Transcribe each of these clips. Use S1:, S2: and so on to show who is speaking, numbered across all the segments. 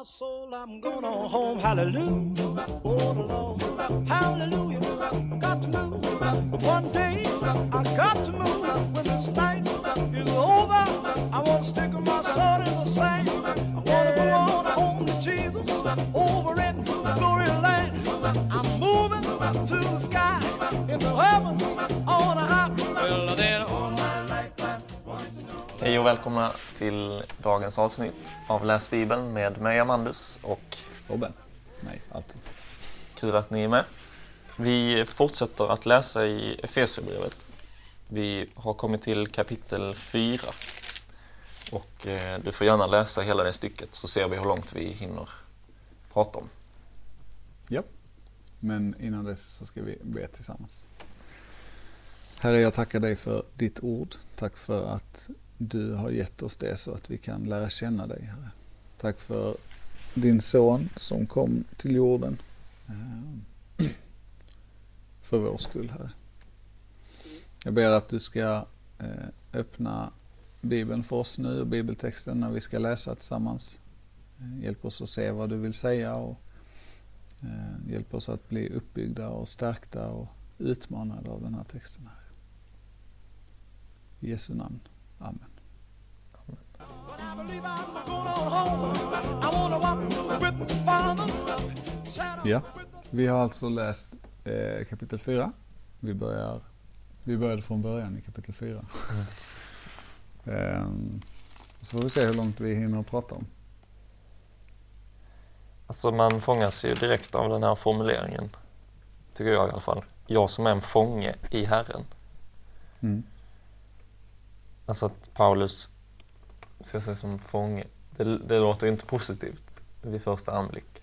S1: my soul, I'm going on home. Hallelujah. The Lord. Hallelujah. Got to move. One day, I got to move. When this night is over, I want to stick my sword in the sand. I want to go on home to Jesus over in the glory land. I'm moving to the sky in the heavens on a high. Well, then all
S2: Hej och välkomna till dagens avsnitt av Läs Bibeln med mig Amandus och
S3: Robin? Nej, alltid.
S2: kul att ni är med. Vi fortsätter att läsa i Efesierbrevet. Vi har kommit till kapitel 4 och eh, du får gärna läsa hela det stycket så ser vi hur långt vi hinner prata om.
S3: Ja. Men innan dess så ska vi be tillsammans. Herre, jag tackar dig för ditt ord. Tack för att du har gett oss det så att vi kan lära känna dig, Herre. Tack för din son som kom till jorden eh, för vår skull, Herre. Jag ber att du ska eh, öppna Bibeln för oss nu och bibeltexten när vi ska läsa tillsammans. Eh, hjälp oss att se vad du vill säga och Hjälp oss att bli uppbyggda och stärkta och utmanade av den här texten. Här. I Jesu namn. Amen. Ja, vi har alltså läst eh, kapitel 4. Vi, börjar, vi började från början i kapitel 4. Ehm, så får vi se hur långt vi hinner prata om.
S2: Alltså man fångas ju direkt av den här formuleringen, tycker jag i alla fall. Jag som är en fånge i Herren.
S3: Mm.
S2: Alltså att Paulus ser sig som fånge. Det, det låter inte positivt vid första anblick.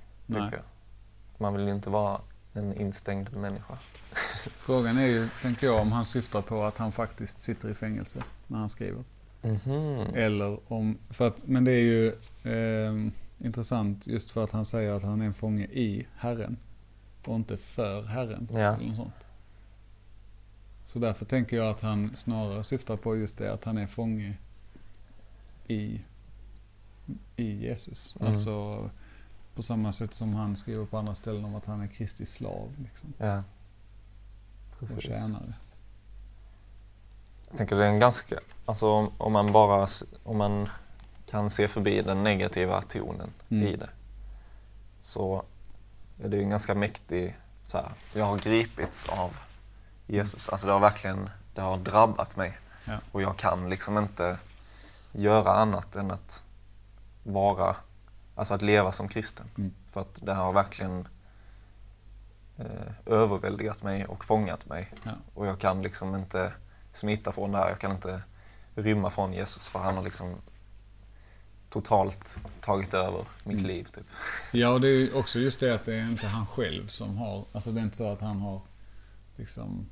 S2: Man vill ju inte vara en instängd människa.
S3: Frågan är ju, tänker jag, om han syftar på att han faktiskt sitter i fängelse när han skriver.
S2: Mhm.
S3: Eller om, för att, men det är ju eh, intressant just för att han säger att han är en fånge i Herren och inte för Herren.
S2: Ja.
S3: Eller något sånt. Så därför tänker jag att han snarare syftar på just det att han är fånge i, i Jesus.
S2: Mm.
S3: Alltså på samma sätt som han skriver på andra ställen om att han är Kristi slav liksom,
S2: Ja.
S3: och tjänare.
S2: Jag tänker det är en ganska, alltså om, om man bara, om man kan se förbi den negativa tonen
S3: Mm.
S2: i det så är det ju en ganska mäktig, så här, jag har gripits av Jesus. Alltså det har verkligen, det har drabbat mig
S3: Ja.
S2: och jag kan liksom inte göra annat än att vara, alltså att leva som kristen.
S3: Mm.
S2: För att det har verkligen eh, överväldigat mig och fångat mig.
S3: Ja.
S2: Och jag kan liksom inte smita från det här. Jag kan inte rymma från Jesus för han har liksom totalt tagit över mitt
S3: Mm.
S2: liv. Typ.
S3: Ja, och det är också just det att det är inte han själv som har, alltså det är inte så att han har liksom,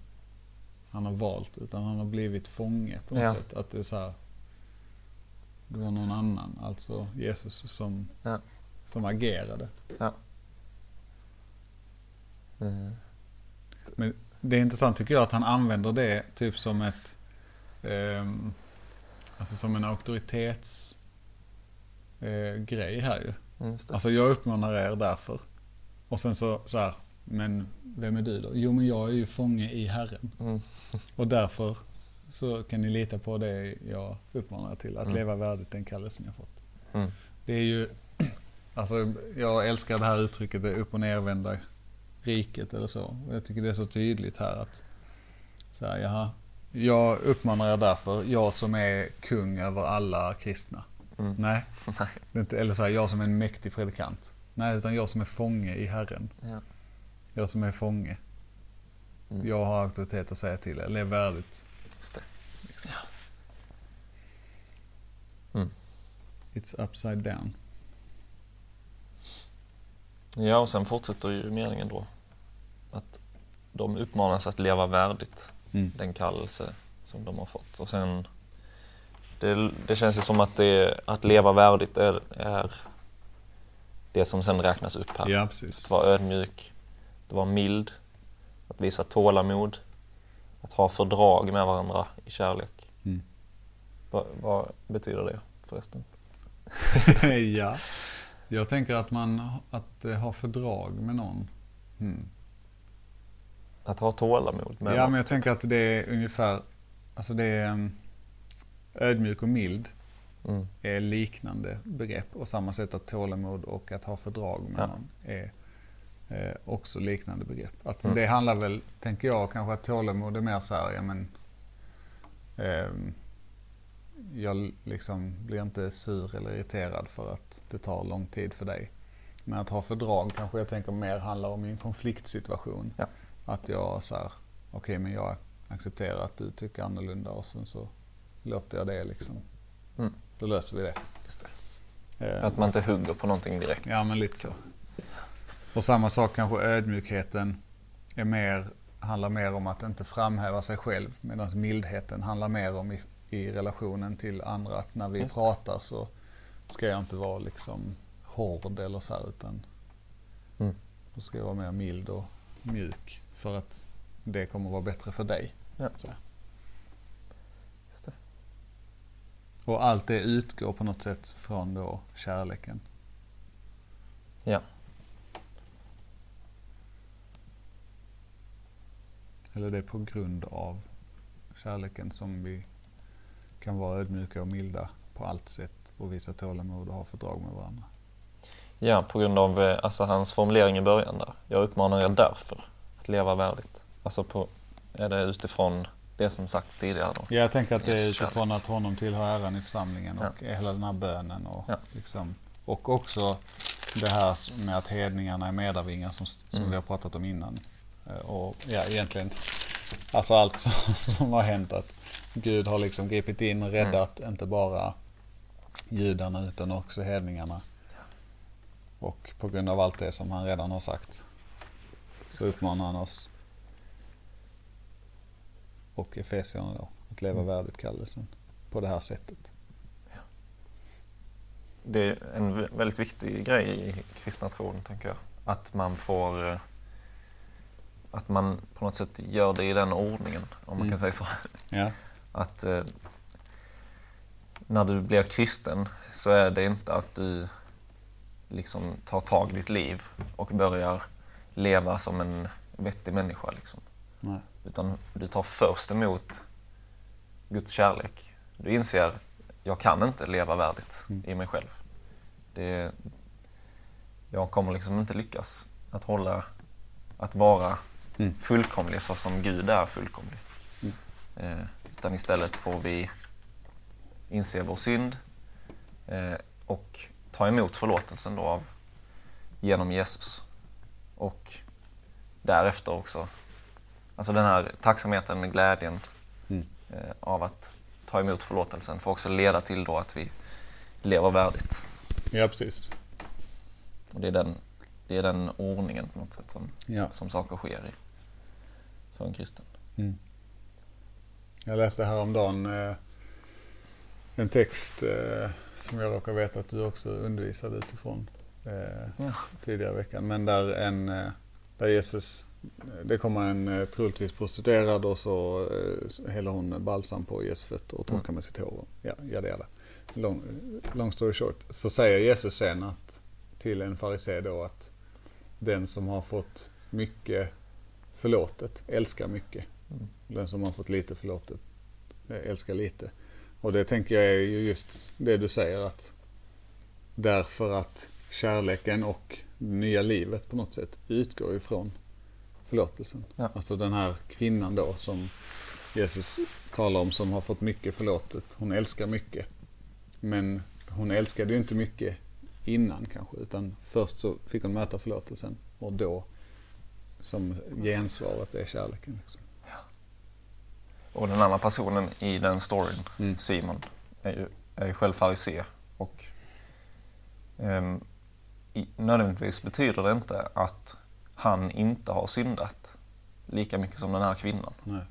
S3: han har valt, utan han har blivit fånge på något
S2: Ja.
S3: sätt. Att det är så här, det var någon annan, alltså Jesus som,
S2: Ja.
S3: som agerade.
S2: Eh,
S3: Men det är intressant tycker jag att han använder det typ som ett, ehm, alltså som en auktoritets eh, här ju.
S2: det.
S3: Alltså jag uppmanar er därför. Och sen så, så här, men vem är du då? Jo men jag är ju fånge i Herren.
S2: Mm.
S3: Och därför så kan ni lita på det jag uppmanar till. Att
S2: Mm.
S3: leva värdigt den kallelsen jag fått.
S2: Mm.
S3: Det är ju, alltså jag älskar det här uttrycket, det upp och nervända riket eller så. Jag tycker det är så tydligt här att så här, jaha, jag uppmanar er därför, jag som är kung över alla kristna.
S2: Mm.
S3: Nej, inte, eller så här, jag som är en mäktig predikant. Nej, utan jag som är fånge i Herren.
S2: Ja.
S3: Jag som är fånge.
S2: Mm.
S3: Jag har auktoritet att säga till er. Lev värdigt.
S2: Just det.
S3: Liksom.
S2: Mm.
S3: It's upside down.
S2: Ja, och sen fortsätter ju meningen då att de uppmanas att leva värdigt
S3: Mm.
S2: den kallelse som de har fått. Och sen, det, det känns ju som att, det, att leva värdigt är, är det som sen räknas upp här.
S3: Ja, precis.
S2: Att vara ödmjuk, att vara mild, att visa tålamod, att ha fördrag med varandra i kärlek.
S3: Mm.
S2: Vad, vad betyder det förresten?
S3: ja. Jag tänker att man att eh, har fördrag med någon. Mm.
S2: Att ha tålamod med
S3: Ja,
S2: någon.
S3: men jag tänker att det är ungefär, alltså det är um, ödmjuk och mild
S2: Mm.
S3: är liknande begrepp. Och samma sätt att tålamod och att ha fördrag med
S2: Ja.
S3: någon är eh, också liknande begrepp. Att
S2: Mm.
S3: Det handlar väl, tänker jag, kanske att tålamod är mer så här, ja men ehm, jag liksom blir inte sur eller irriterad för att det tar lång tid för dig. Men att ha fördrag kanske jag tänker mer handlar om i en konfliktsituation.
S2: Ja.
S3: Att jag så här, okej men jag accepterar att du tycker annorlunda och sen så låter jag det liksom.
S2: Mm.
S3: Då löser vi det.
S2: Just det.
S3: Eh,
S2: Att man inte hugger på någonting direkt.
S3: Ja, men lite så. Och samma sak kanske ödmjukheten är mer, handlar mer om att inte framhäva sig själv. Medan mildheten handlar mer om i, i relationen till andra. Att när vi
S2: Just det.
S3: pratar så ska jag inte vara liksom hård eller så här utan
S2: Mm.
S3: då ska jag vara mer mild och mjuk. För att det kommer vara bättre för dig.
S2: Ja.
S3: Och allt det utgår på något sätt från då kärleken.
S2: Ja.
S3: Eller det är på grund av kärleken som vi kan vara ödmjuka och milda på allt sätt och visa tålamod och ha fördrag med varandra.
S2: ja, på grund av eh, alltså, hans formulering i början där. Jag uppmanar er därför att leva värdigt. Alltså på, är det utifrån det som sagts tidigare då?
S3: Ja, jag tänker att det är utifrån att honom tillhör äran i församlingen och hela den här bönen. Och,
S2: Ja.
S3: liksom, och också det här med att hedningarna är medarvingar som, som
S2: Mm.
S3: vi har pratat om innan. Eh, Och ja, egentligen alltså allt som, som har hänt. Att Gud har liksom gripit in och räddat inte bara judarna utan också hedningarna. Och på grund av allt det som han redan har sagt så uppmanar han oss och Efesierna då att leva
S2: Mm.
S3: värdigt kallelsen på det här sättet.
S2: Det är en vä- väldigt viktig grej i kristna tron, tänker jag. Att man får... Att man på något sätt gör det i den ordningen, om man
S3: Mm.
S2: kan säga så.
S3: Ja.
S2: Att eh, när du blir kristen så är det inte att du liksom tar tag i ditt liv och börjar leva som en vettig människa. Liksom.
S3: Nej.
S2: Utan du tar först emot Guds kärlek. Du inser, jag kan inte leva värdigt
S3: Mm.
S2: i mig själv. Det, jag kommer liksom inte lyckas att hålla, att vara
S3: Mm.
S2: fullkomlig så som Gud är fullkomlig.
S3: Mm.
S2: Eh, utan istället får vi inse vår synd eh, och ta emot förlåtelsen då av, genom Jesus. Och därefter också, alltså den här tacksamheten, glädjen
S3: Mm.
S2: eh, av att ta emot förlåtelsen får också leda till då att vi lever värdigt.
S3: ja, precis.
S2: Och det är den, det är den ordningen på något sätt som,
S3: Ja.
S2: som saker sker i för en kristen.
S3: Mm. Jag läste häromdagen eh, en text eh, som jag råkar veta att du också undervisade utifrån eh,
S2: Ja.
S3: tidigare i veckan. Men där, en, eh, där Jesus, det kommer en eh, troligtvis prostituerad och så eh, häller hon balsam på Jesu fötter och torkar med sitt hår. Ja, ja, det är det. Long, long story short. Så säger Jesus sen att, till en farisé då att den som har fått mycket förlåtet älskar mycket.
S2: Mm.
S3: Den som har fått lite förlåtet eh, älskar lite. Och det tänker jag är ju just det du säger att därför att kärleken och det nya livet på något sätt utgår ifrån förlåtelsen.
S2: Ja.
S3: Alltså den här kvinnan då som Jesus talar om som har fått mycket förlåtet. Hon älskar mycket. Men hon älskade ju inte mycket innan kanske utan först så fick hon möta förlåtelsen och då som gensvaret är kärleken. Liksom.
S2: Och den andra personen i den storyn,
S3: Mm.
S2: Simon, är ju, är ju själv farisé. Och ehm, i, nödvändigtvis betyder det inte att han inte har syndat lika mycket som den här kvinnan.
S3: Nej.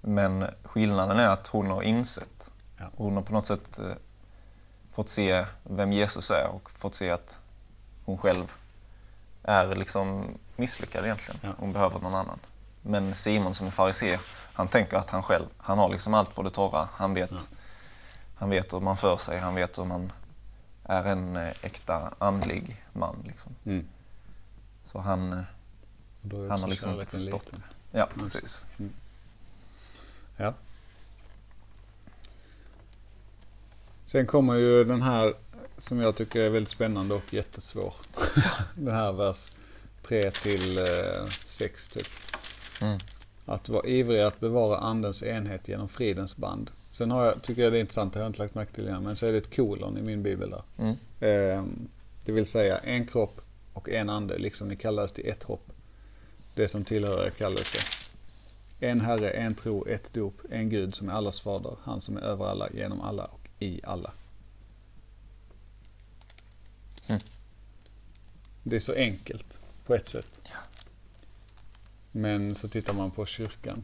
S2: Men skillnaden är att hon har insett.
S3: Ja.
S2: Hon har på något sätt eh, fått se vem Jesus är och fått se att hon själv är liksom misslyckad egentligen.
S3: Ja.
S2: Hon behöver någon annan. Men Simon som är farisé, han tänker att han själv, han har liksom allt på det torra. Han vet,
S3: Ja.
S2: han vet hur man för sig, han vet hur man är en eh, äkta andlig man. Liksom.
S3: Mm.
S2: Så han, eh, han har liksom inte förstått
S3: liten.
S2: det. Ja,
S3: Mm.
S2: precis.
S3: Ja. Sen kommer ju den här som jag tycker är väldigt spännande och jättesvår. den här vers 3 till 6 typ.
S2: Mm.
S3: Att vara ivrig att bevara andens enhet genom fridens band. Sen har jag, tycker jag det är intressant, det har jag inte lagt märke till innan, men så är det ett kolon i min bibel där.
S2: Mm.
S3: Ehm, det vill säga en kropp och en ande, liksom ni kallades till ett hopp. Det som tillhör er kallelse. En Herre, en tro, ett dop, en Gud som är allas fader, han som är över alla, genom alla och i alla.
S2: Mm.
S3: Det är så enkelt på ett sätt.
S2: Ja.
S3: Men så tittar man på kyrkan,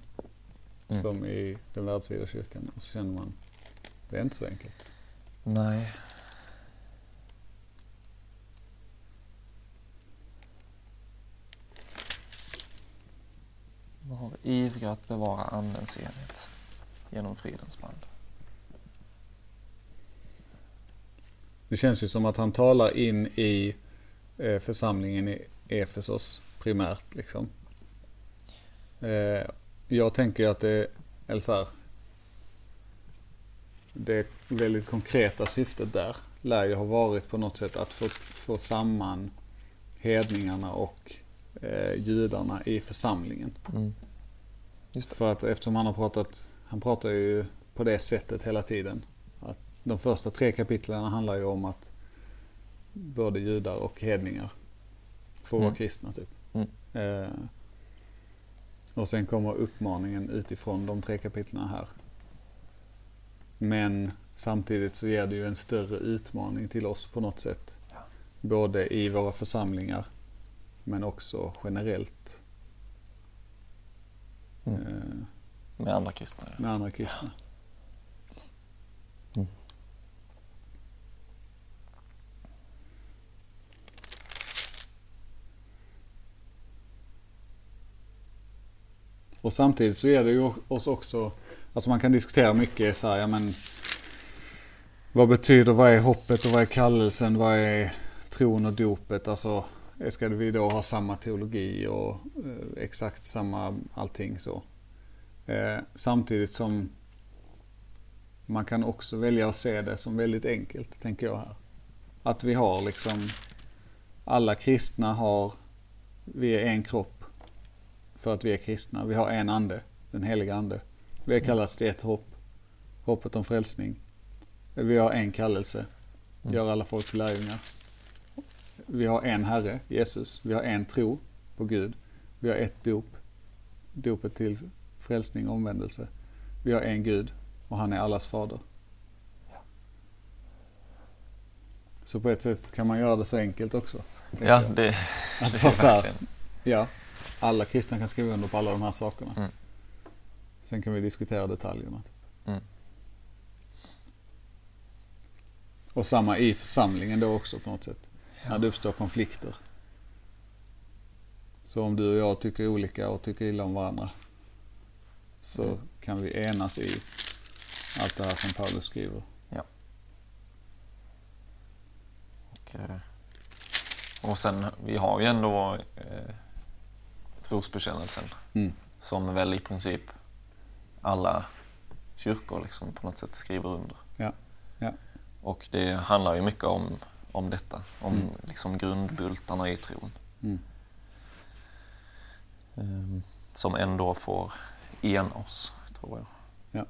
S2: Mm.
S3: som i den världsvida kyrkan, och så känner man, det är inte så enkelt.
S2: Nej. Var ivriga att bevara andens enhet genom fridens band.
S3: Det känns ju som att han talar in i eh, församlingen i Efesos primärt. Liksom. Eh, jag tänker att det, eller så här, det väldigt konkreta syftet där lär ju ha varit på något sätt att få, få samman hedningarna och eh, judarna i församlingen.
S2: Mm.
S3: För att eftersom han har pratat, han pratar ju på det sättet hela tiden. De första tre kapitlen handlar ju om att både judar och hedningar får vara
S2: Mm.
S3: kristna typ.
S2: Mm.
S3: Eh, och sen kommer uppmaningen utifrån de tre kapitlen här. Men samtidigt så ger det ju en större utmaning till oss på något sätt.
S2: Ja.
S3: Både i våra församlingar men också generellt
S2: Mm.
S3: eh,
S2: Med andra kristna. ja.
S3: med andra kristna.
S2: Mm.
S3: Och samtidigt så är det ju oss också, alltså man kan diskutera mycket så här, ja men vad betyder, vad är hoppet och vad är kallelsen, vad är tron och dopet, alltså ska vi då ha samma teologi och eh, exakt samma allting så. Eh, samtidigt som man kan också välja att se det som väldigt enkelt, tänker jag här. Att vi har liksom, alla kristna har, vi är en kropp för att vi är kristna. Vi har en ande, den heliga ande. Vi har kallats till ett hopp, hoppet om frälsning. Vi har en kallelse,
S2: Mm.
S3: gör alla folk till lärjungar. Vi har en Herre, Jesus. Vi har en tro på Gud. Vi har ett dop, dopet till frälsning och omvändelse. Vi har en Gud och han är allas fader. Så på ett sätt kan man göra det så enkelt också.
S2: Ja, det, det är verkligen.
S3: Ja, alla kristna kan skriva under på alla de här sakerna.
S2: Mm.
S3: Sen kan vi diskutera detaljerna.
S2: Mm.
S3: Och samma i församlingen då också på något sätt. När det uppstår konflikter. Så om du och jag tycker olika och tycker illa om varandra. Så
S2: Mm.
S3: kan vi enas i allt det här som Paulus skriver.
S2: Och, eh, och sen, vi har ju ändå eh, trosbekännelsen
S3: Mm.
S2: som väl i princip alla kyrkor liksom på något sätt skriver under.
S3: Ja, ja.
S2: Och det handlar ju mycket om, om detta, om
S3: Mm.
S2: liksom grundbultarna i tron.
S3: Mm.
S2: Ehm, som ändå får ena oss, tror jag.
S3: Ja,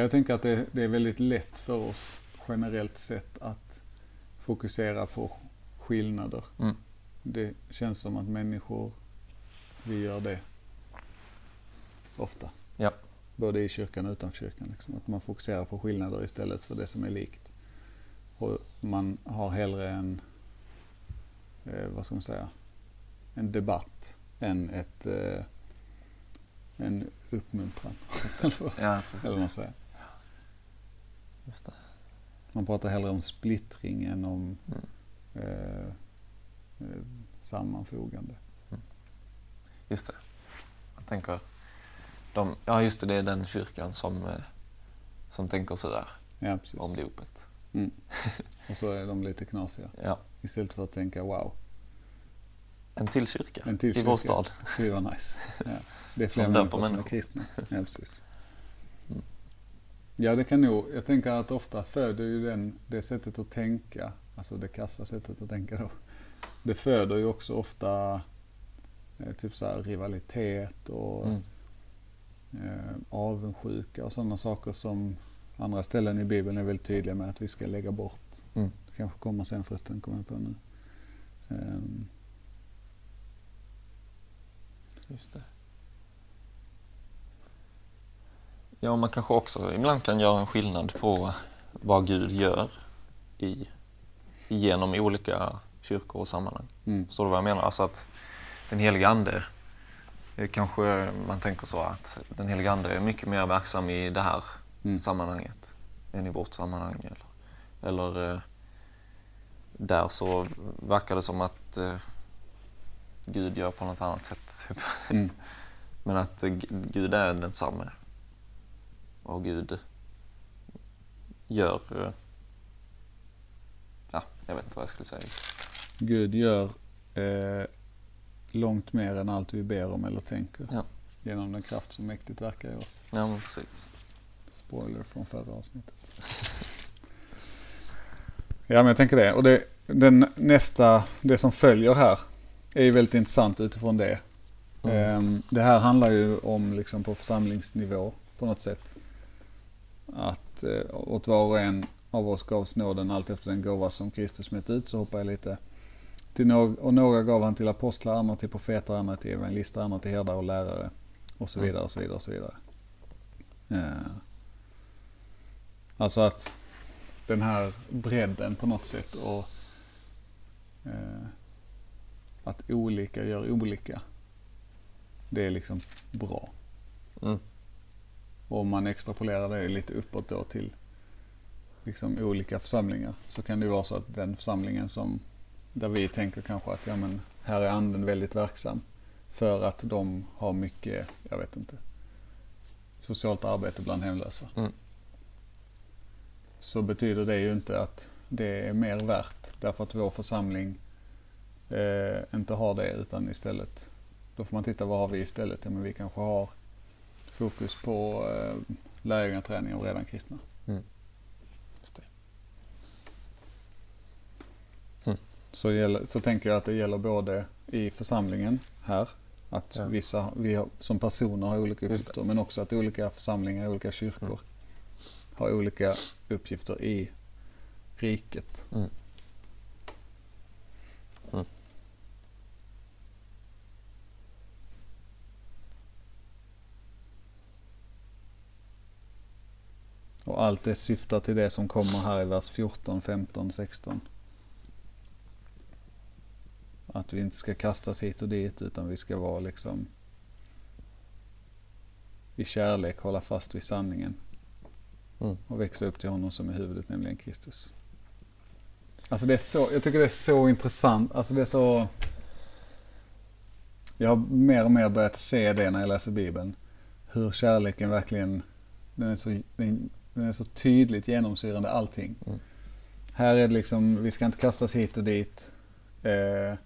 S3: jag tänker att det, det är väldigt lätt för oss generellt sett att fokusera på skillnader.
S2: Mm.
S3: Det känns som att människor, vi gör det ofta.
S2: Ja.
S3: Både i kyrkan och utanför kyrkan. Liksom. Att man fokuserar på skillnader istället för det som är likt. Och man har hellre en, eh, vad ska man säga, en debatt än ett, eh, en uppmuntran.
S2: Ja,
S3: eller man säger.
S2: Just det.
S3: Man pratar hellre om splittring än om
S2: Mm.
S3: eh, eh, sammanfogande.
S2: Just det. Jag tänker, de, ja just det, det är den kyrkan som, eh, som tänker sådär.
S3: Ja, precis.
S2: om dopet.
S3: Och så är de lite knasiga.
S2: Ja.
S3: Istället för att tänka wow,
S2: En till kyrka
S3: en till
S2: i vår
S3: kyrka.
S2: stad.
S3: Fy vad nice. Ja. Det är fler
S2: Som döper
S3: människor som är
S2: människor.
S3: kristna. Ja, precis.
S2: Mm.
S3: Ja, det kan nog, jag tänker att ofta föder ju den, det sättet att tänka, alltså det kassa sättet att tänka då. Det föder ju också ofta eh, typ så här rivalitet och
S2: Mm.
S3: eh, avundsjuka och sådana saker som andra ställen i Bibeln är väldigt tydliga med att vi ska lägga bort.
S2: Mm.
S3: Det kanske kommer sen förresten, kommer jag på nu. Ehm,
S2: Just det. Ja, man kanske också ibland kan göra en skillnad på vad Gud gör i, genom olika kyrkor och sammanhang.
S3: mm,
S2: Förstår du vad jag menar? Alltså att den heliga Ande, kanske man tänker så att den heliga Ande är mycket mer verksam i det här
S3: mm,
S2: sammanhanget än i vårt sammanhang. Eller, eller eh, där så verkar det som att eh, Gud gör på något annat sätt. Typ.
S3: mm,
S2: Men att eh, Gud är densamme. Och Gud gör... eh, Ja, jag vet inte vad jag skulle säga.
S3: Gud gör eh, långt mer än allt vi ber om eller tänker.
S2: Ja.
S3: Genom den kraft som mäktigt verkar i oss.
S2: Ja, men precis.
S3: Spoiler från förra avsnittet. ja, men jag tänker det. Och det, den nästa, det som följer här är ju väldigt intressant utifrån det.
S2: Mm.
S3: Ehm, Det här handlar ju om liksom på församlingsnivå på något sätt. Att eh, åt var och en av oss gavs nåden allt efter den gåva som Kristus mätt ut. Så hoppar jag lite. Till någ- och några gav han till apostlar, andra till profeter, andra till evangelister, andra till herdar och lärare. Och så
S2: Mm.
S3: vidare och så vidare och så vidare. Eh, Alltså att den här bredden på något sätt och eh, att olika gör olika. Det är liksom bra.
S2: Mm.
S3: Och om man extrapolerar det lite uppåt då till liksom olika församlingar så kan det vara så att den församlingen som där vi tänker kanske att ja men här är anden väldigt verksam för att de har mycket, jag vet inte, socialt arbete bland hemlösa.
S2: Mm.
S3: Så betyder det ju inte att det är mer värt därför att vår församling eh, inte har det utan istället då får man titta vad har vi istället? Ja, men vi kanske har fokus på eh, lärjungaträning av redan kristna.
S2: Just det.
S3: Så, gäller, så tänker jag att det gäller både i församlingen här, att
S2: Ja.
S3: vissa vi som personer har olika uppgifter, men också att olika församlingar, olika kyrkor
S2: Mm.
S3: har olika uppgifter i riket.
S2: Mm. Mm.
S3: Och allt det syftar till det som kommer här i vers 14, 15, 16. Att vi inte ska kastas hit och dit utan vi ska vara liksom i kärlek hålla fast vid sanningen.
S2: Mm.
S3: Och växa upp till honom som är huvudet, nämligen Kristus. Alltså det är så, jag tycker det är så intressant. Alltså det är så... Jag har mer och mer börjat se det när jag läser Bibeln. Hur kärleken verkligen, den är så, den, den är så tydligt genomsyrande allting.
S2: Mm.
S3: Här är det liksom, vi ska inte kastas hit och dit. Eh,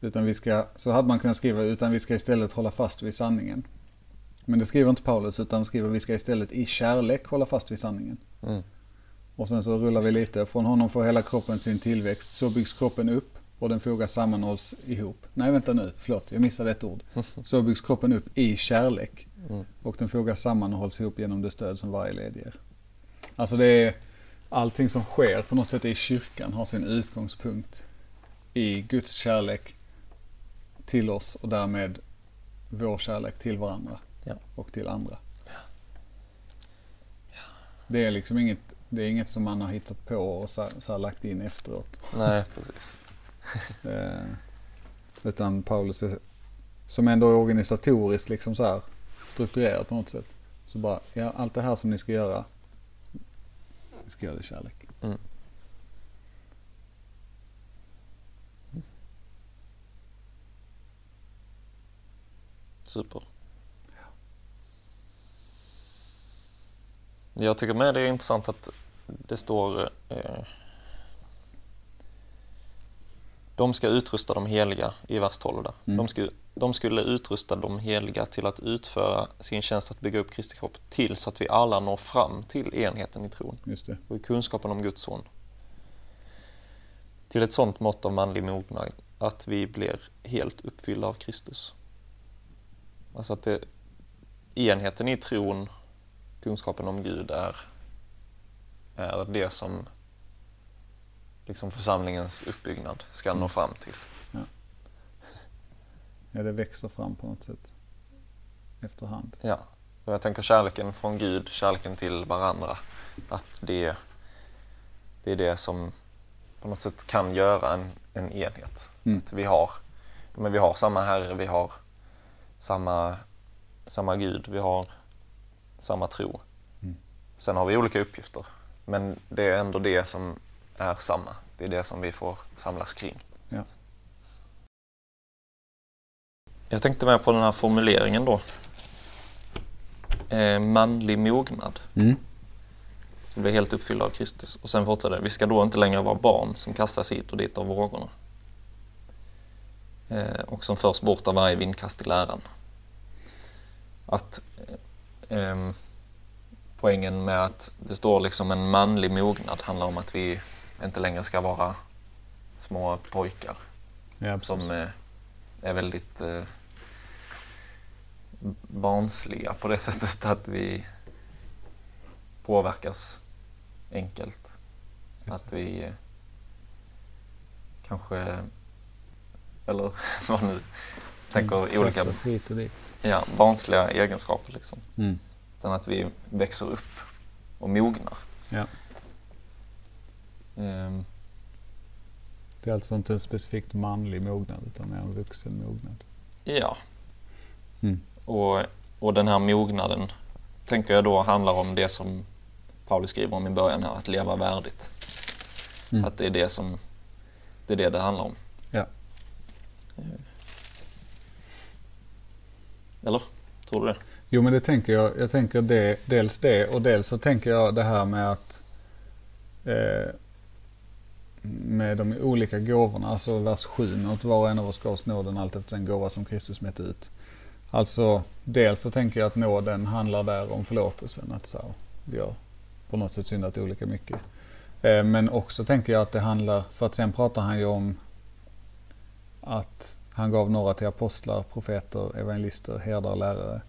S3: utan vi ska, så hade man kunnat skriva, utan vi ska istället hålla fast vid sanningen. Men det skriver inte Paulus, utan skriver vi ska istället i kärlek hålla fast vid sanningen.
S2: Mm.
S3: Och sen så rullar vi lite. Från honom får hela kroppen sin tillväxt. Så byggs kroppen upp och den fogas sammanhålls ihop. Nej vänta nu, förlåt jag missade ett ord. Så byggs kroppen upp i kärlek.
S2: Mm.
S3: Och den fogas samman och hålls ihop genom det stöd som varje led ger. Alltså det är allting som sker på något sätt i kyrkan har sin utgångspunkt i Guds kärlek till oss och därmed vår kärlek till varandra
S2: Ja.
S3: och till andra. Det är liksom inget, det är inget som man har hittat på och så, så lagt in efteråt.
S2: Nej, precis.
S3: Eh, utan Paulus är, som ändå är organisatoriskt liksom så här strukturerad på något sätt. Så bara, ja allt det här som ni ska göra, ni ska göra det i kärlek.
S2: Mm. Super. Jag tycker med det är intressant att det står eh, De ska utrusta de heliga i vers 12 där.
S3: Mm.
S2: De, ska, de skulle utrusta de heliga till att utföra sin tjänst att bygga upp Kristi kropp tills att vi alla når fram till enheten i tron och i kunskapen om Guds son. Till ett sånt mått av manlig mognad att vi blir helt uppfyllda av Kristus. Alltså att det, enheten i tron, kunskapen om Gud är, är det som liksom församlingens uppbyggnad ska nå fram till.
S3: Ja, det växer fram på något sätt efterhand.
S2: Ja, och jag tänker kärleken från Gud, kärleken till varandra, att det, det är det som på något sätt kan göra en, en enhet.
S3: Mm.
S2: Att vi har, men vi har samma Herre, vi har samma, samma Gud, vi har samma tro.
S3: Mm.
S2: Sen har vi olika uppgifter, men det är ändå det som är samma. Det är det som vi får samlas kring.
S3: Ja.
S2: Jag tänkte med på den här formuleringen då. Eh, manlig mognad.
S3: Mm.
S2: Vi blir helt uppfyllda av Kristus. Och sen fortsätter det. Vi ska då inte längre vara barn som kastas hit och dit av vågorna. Eh, och som förs bort av varje vindkast i läran. Att eh, poängen med att det står liksom en manlig mognad handlar om att vi inte längre ska vara små pojkar
S3: Ja,
S2: som eh, är väldigt eh, barnsliga på det sättet att vi påverkas enkelt. Att vi eh, kanske, eller vad nu, tänker olika
S3: Kastas hit och dit.
S2: ja, barnsliga egenskaper liksom.
S3: Mm.
S2: Utan att vi växer upp och mognar.
S3: Ja.
S2: Ehm,
S3: Det är alltså inte en specifikt manlig mognad utan mer en vuxen mognad.
S2: ja,
S3: Mm.
S2: Och, och den här mognaden tänker jag då handlar om det som Paulus skriver om i början här, att leva värdigt.
S3: Mm.
S2: Att det är det som det är det det handlar om. Eller? Tror du det?
S3: Jo men det tänker jag. Jag tänker det, dels det och dels så tänker jag det här med att eh, med de olika gåvorna, alltså vers 7, att åt var och en av oss gavs nåden allt efter den gåva som Kristus mätte ut. Alltså dels så tänker jag att nåden handlar där om förlåtelsen, att så här, vi har på något sätt syndat olika mycket. Eh, men också tänker jag att det handlar, för att sen pratar han ju om att han gav några till apostlar, profeter, evangelister, herdar, lärare.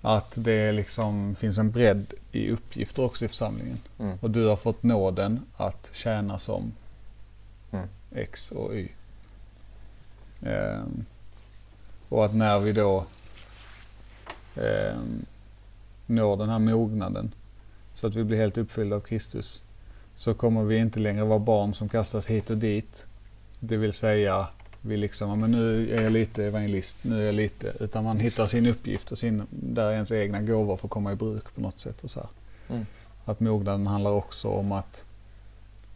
S3: Att det liksom finns en bredd i uppgifter också i församlingen.
S2: Mm.
S3: Och du har fått nåden att tjäna som
S2: Mm.
S3: X och Y. Ehm, och att när vi då ehm, når den här mognaden så att vi blir helt uppfyllda av Kristus så kommer vi inte längre vara barn som kastas hit och dit. Det vill säga vi liksom, men nu är jag lite evangelist, nu är jag lite, utan man hittar sin uppgift och sin, där ens egna gåvor får komma i bruk på något sätt och så.
S2: Mm.
S3: Att mognaden handlar också om att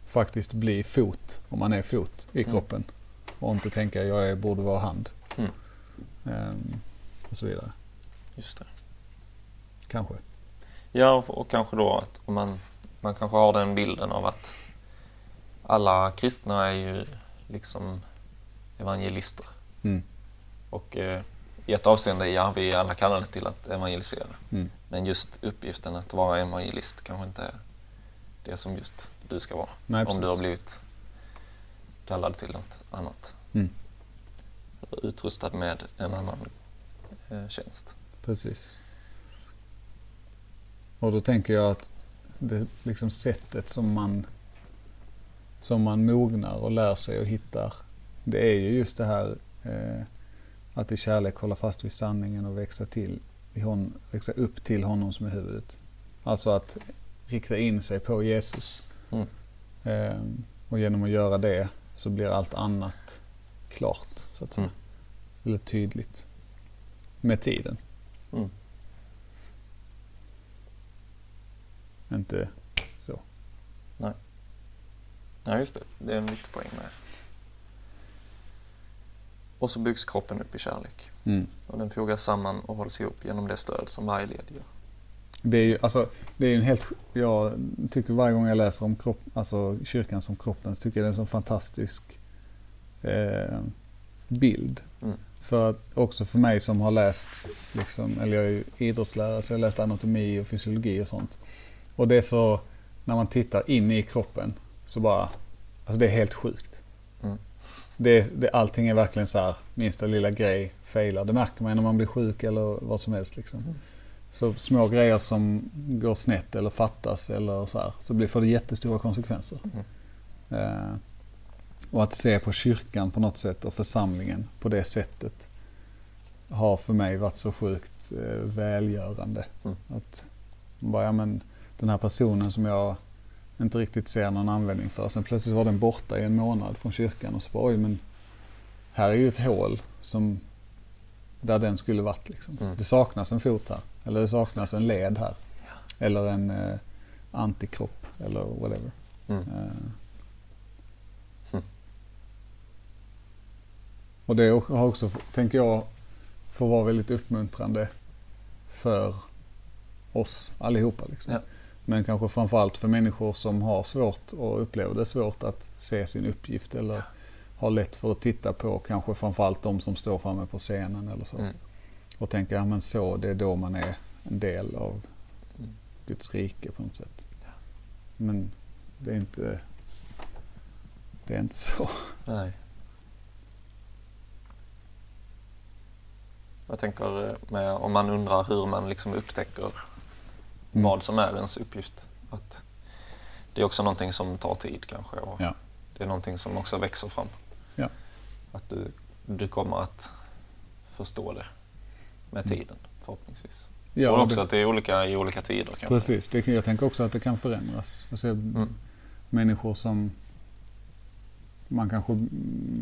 S3: faktiskt bli fot, om man är fot i
S2: Mm.
S3: kroppen. Och inte tänka jag är, borde vara hand.
S2: Mm.
S3: Ehm, och så vidare.
S2: Just det.
S3: Kanske.
S2: Ja, och, kanske då att man, man kanske har den bilden av att alla kristna är ju liksom evangelister.
S3: Mm.
S2: Och eh, i ett avseende, ja, vi är alla kallade till att evangelisera.
S3: Mm.
S2: Men just uppgiften att vara evangelist kanske inte är det som just du ska vara.
S3: Nej,
S2: om du har blivit kallad till något annat.
S3: Mm.
S2: Utrustad med en annan eh, tjänst.
S3: Precis. Och då tänker jag att det liksom sättet som man som man mognar och lär sig och hittar. Det är ju just det här eh, att i kärlek hålla fast vid sanningen och växa till hon, växa upp till honom som är huvudet. Alltså att rikta in sig på Jesus.
S2: Mm.
S3: Eh, och genom att göra det så blir allt annat klart så att säga.
S2: Mm.
S3: Eller tydligt. Med tiden.
S2: Mm.
S3: Inte så.
S2: Ja, just det. Det är en viktig poäng med. Och så byggs kroppen upp i kärlek.
S3: Mm.
S2: Och den fogas samman och hålls ihop genom det stöd som varje led gör.
S3: Det är ju alltså, det är en helt, jag tycker varje gång jag läser om kropp, alltså kyrkan som kroppen så tycker jag det är en så fantastisk eh, bild.
S2: Mm.
S3: För att, också för mig som har läst, liksom, eller jag är ju idrottslärare så jag har läst anatomi och fysiologi och sånt. Och det är så, när man tittar in i kroppen så bara, alltså det är helt sjukt.
S2: Mm.
S3: Det, det, allting är verkligen så här, minsta lilla grej failar. Det märker man när man blir sjuk eller vad som helst. Liksom.
S2: Mm.
S3: Så små grejer som går snett eller fattas eller så här, så blir, får det jättestora konsekvenser.
S2: Mm.
S3: Eh, och att se på kyrkan på något sätt och församlingen på det sättet har för mig varit så sjukt eh, välgörande.
S2: Mm.
S3: Att bara, ja, men, den här personen som jag inte riktigt ser någon användning för. Sen plötsligt var den borta i en månad från kyrkan och så bara, oj men här är ju ett hål som där den skulle varit. Liksom.
S2: Mm.
S3: Det saknas en fot här. Eller det saknas en led här. Eller en eh, antikropp eller whatever.
S2: Mm.
S3: Eh.
S2: Mm.
S3: Och det har också, tänker jag, får vara väldigt uppmuntrande för oss allihopa. Liksom.
S2: Ja.
S3: Men kanske framförallt för människor som har svårt och upplever det svårt att se sin uppgift eller har lätt för att titta på kanske framförallt de som står framme på scenen eller så.
S2: Mm.
S3: Och tänka, ja men så, det är då man är en del av
S2: Mm.
S3: Guds rike på något sätt. Men det är inte, det är inte så.
S2: Nej. Jag tänker eh, med, om man undrar hur man liksom upptäcker. Vad som är ens uppgift. Att det är också någonting som tar tid kanske och
S3: Ja.
S2: det är någonting som också växer fram.
S3: Ja.
S2: Att du, du kommer att förstå det med
S3: Mm.
S2: tiden förhoppningsvis.
S3: Ja,
S2: och också
S3: det,
S2: att det är olika i olika tider kanske.
S3: precis. Det, jag tänker också att det kan förändras. Jag ser
S2: Mm.
S3: människor som man kanske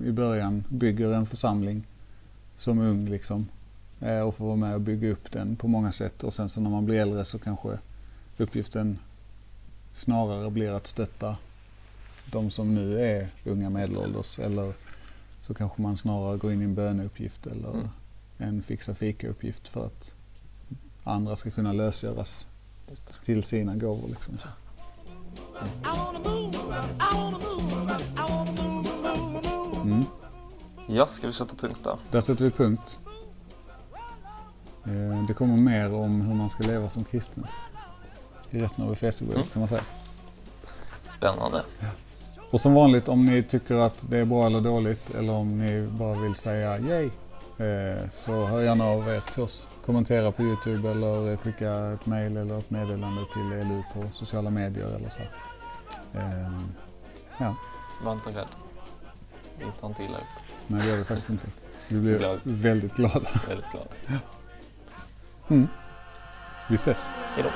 S3: i början bygger en församling som ung liksom. Eh, Och får vara med och bygga upp den på många sätt. Och sen så när man blir äldre så kanske uppgiften snarare blir att stötta de som nu är unga medelålders. Eller så kanske man snarare går in i en böneuppgift eller
S2: Mm.
S3: en fixa fika-uppgift för att andra ska kunna lösgöras till sina gåvor. Liksom. Mm.
S2: Ja, ska vi sätta punkt där?
S3: Där sätter vi punkt. Eh, Det kommer mer om hur man ska leva som kristen i resten av Efesierbrevet
S2: Mm.
S3: kan man säga.
S2: Spännande.
S3: Och som vanligt om ni tycker att det är bra eller dåligt eller om ni bara vill säga yay eh, så hör gärna av er till oss. Kommentera på Youtube eller skicka ett mail eller ett meddelande till ELU på sociala medier eller så. Eh, Ja,
S2: Var inte rädd. Vi tar inte illa upp.
S3: nej det gör vi faktiskt inte. Vi blir
S2: Glad.
S3: väldigt glada.
S2: Väldigt glada.
S3: Mm. Vi ses.
S2: Hej då.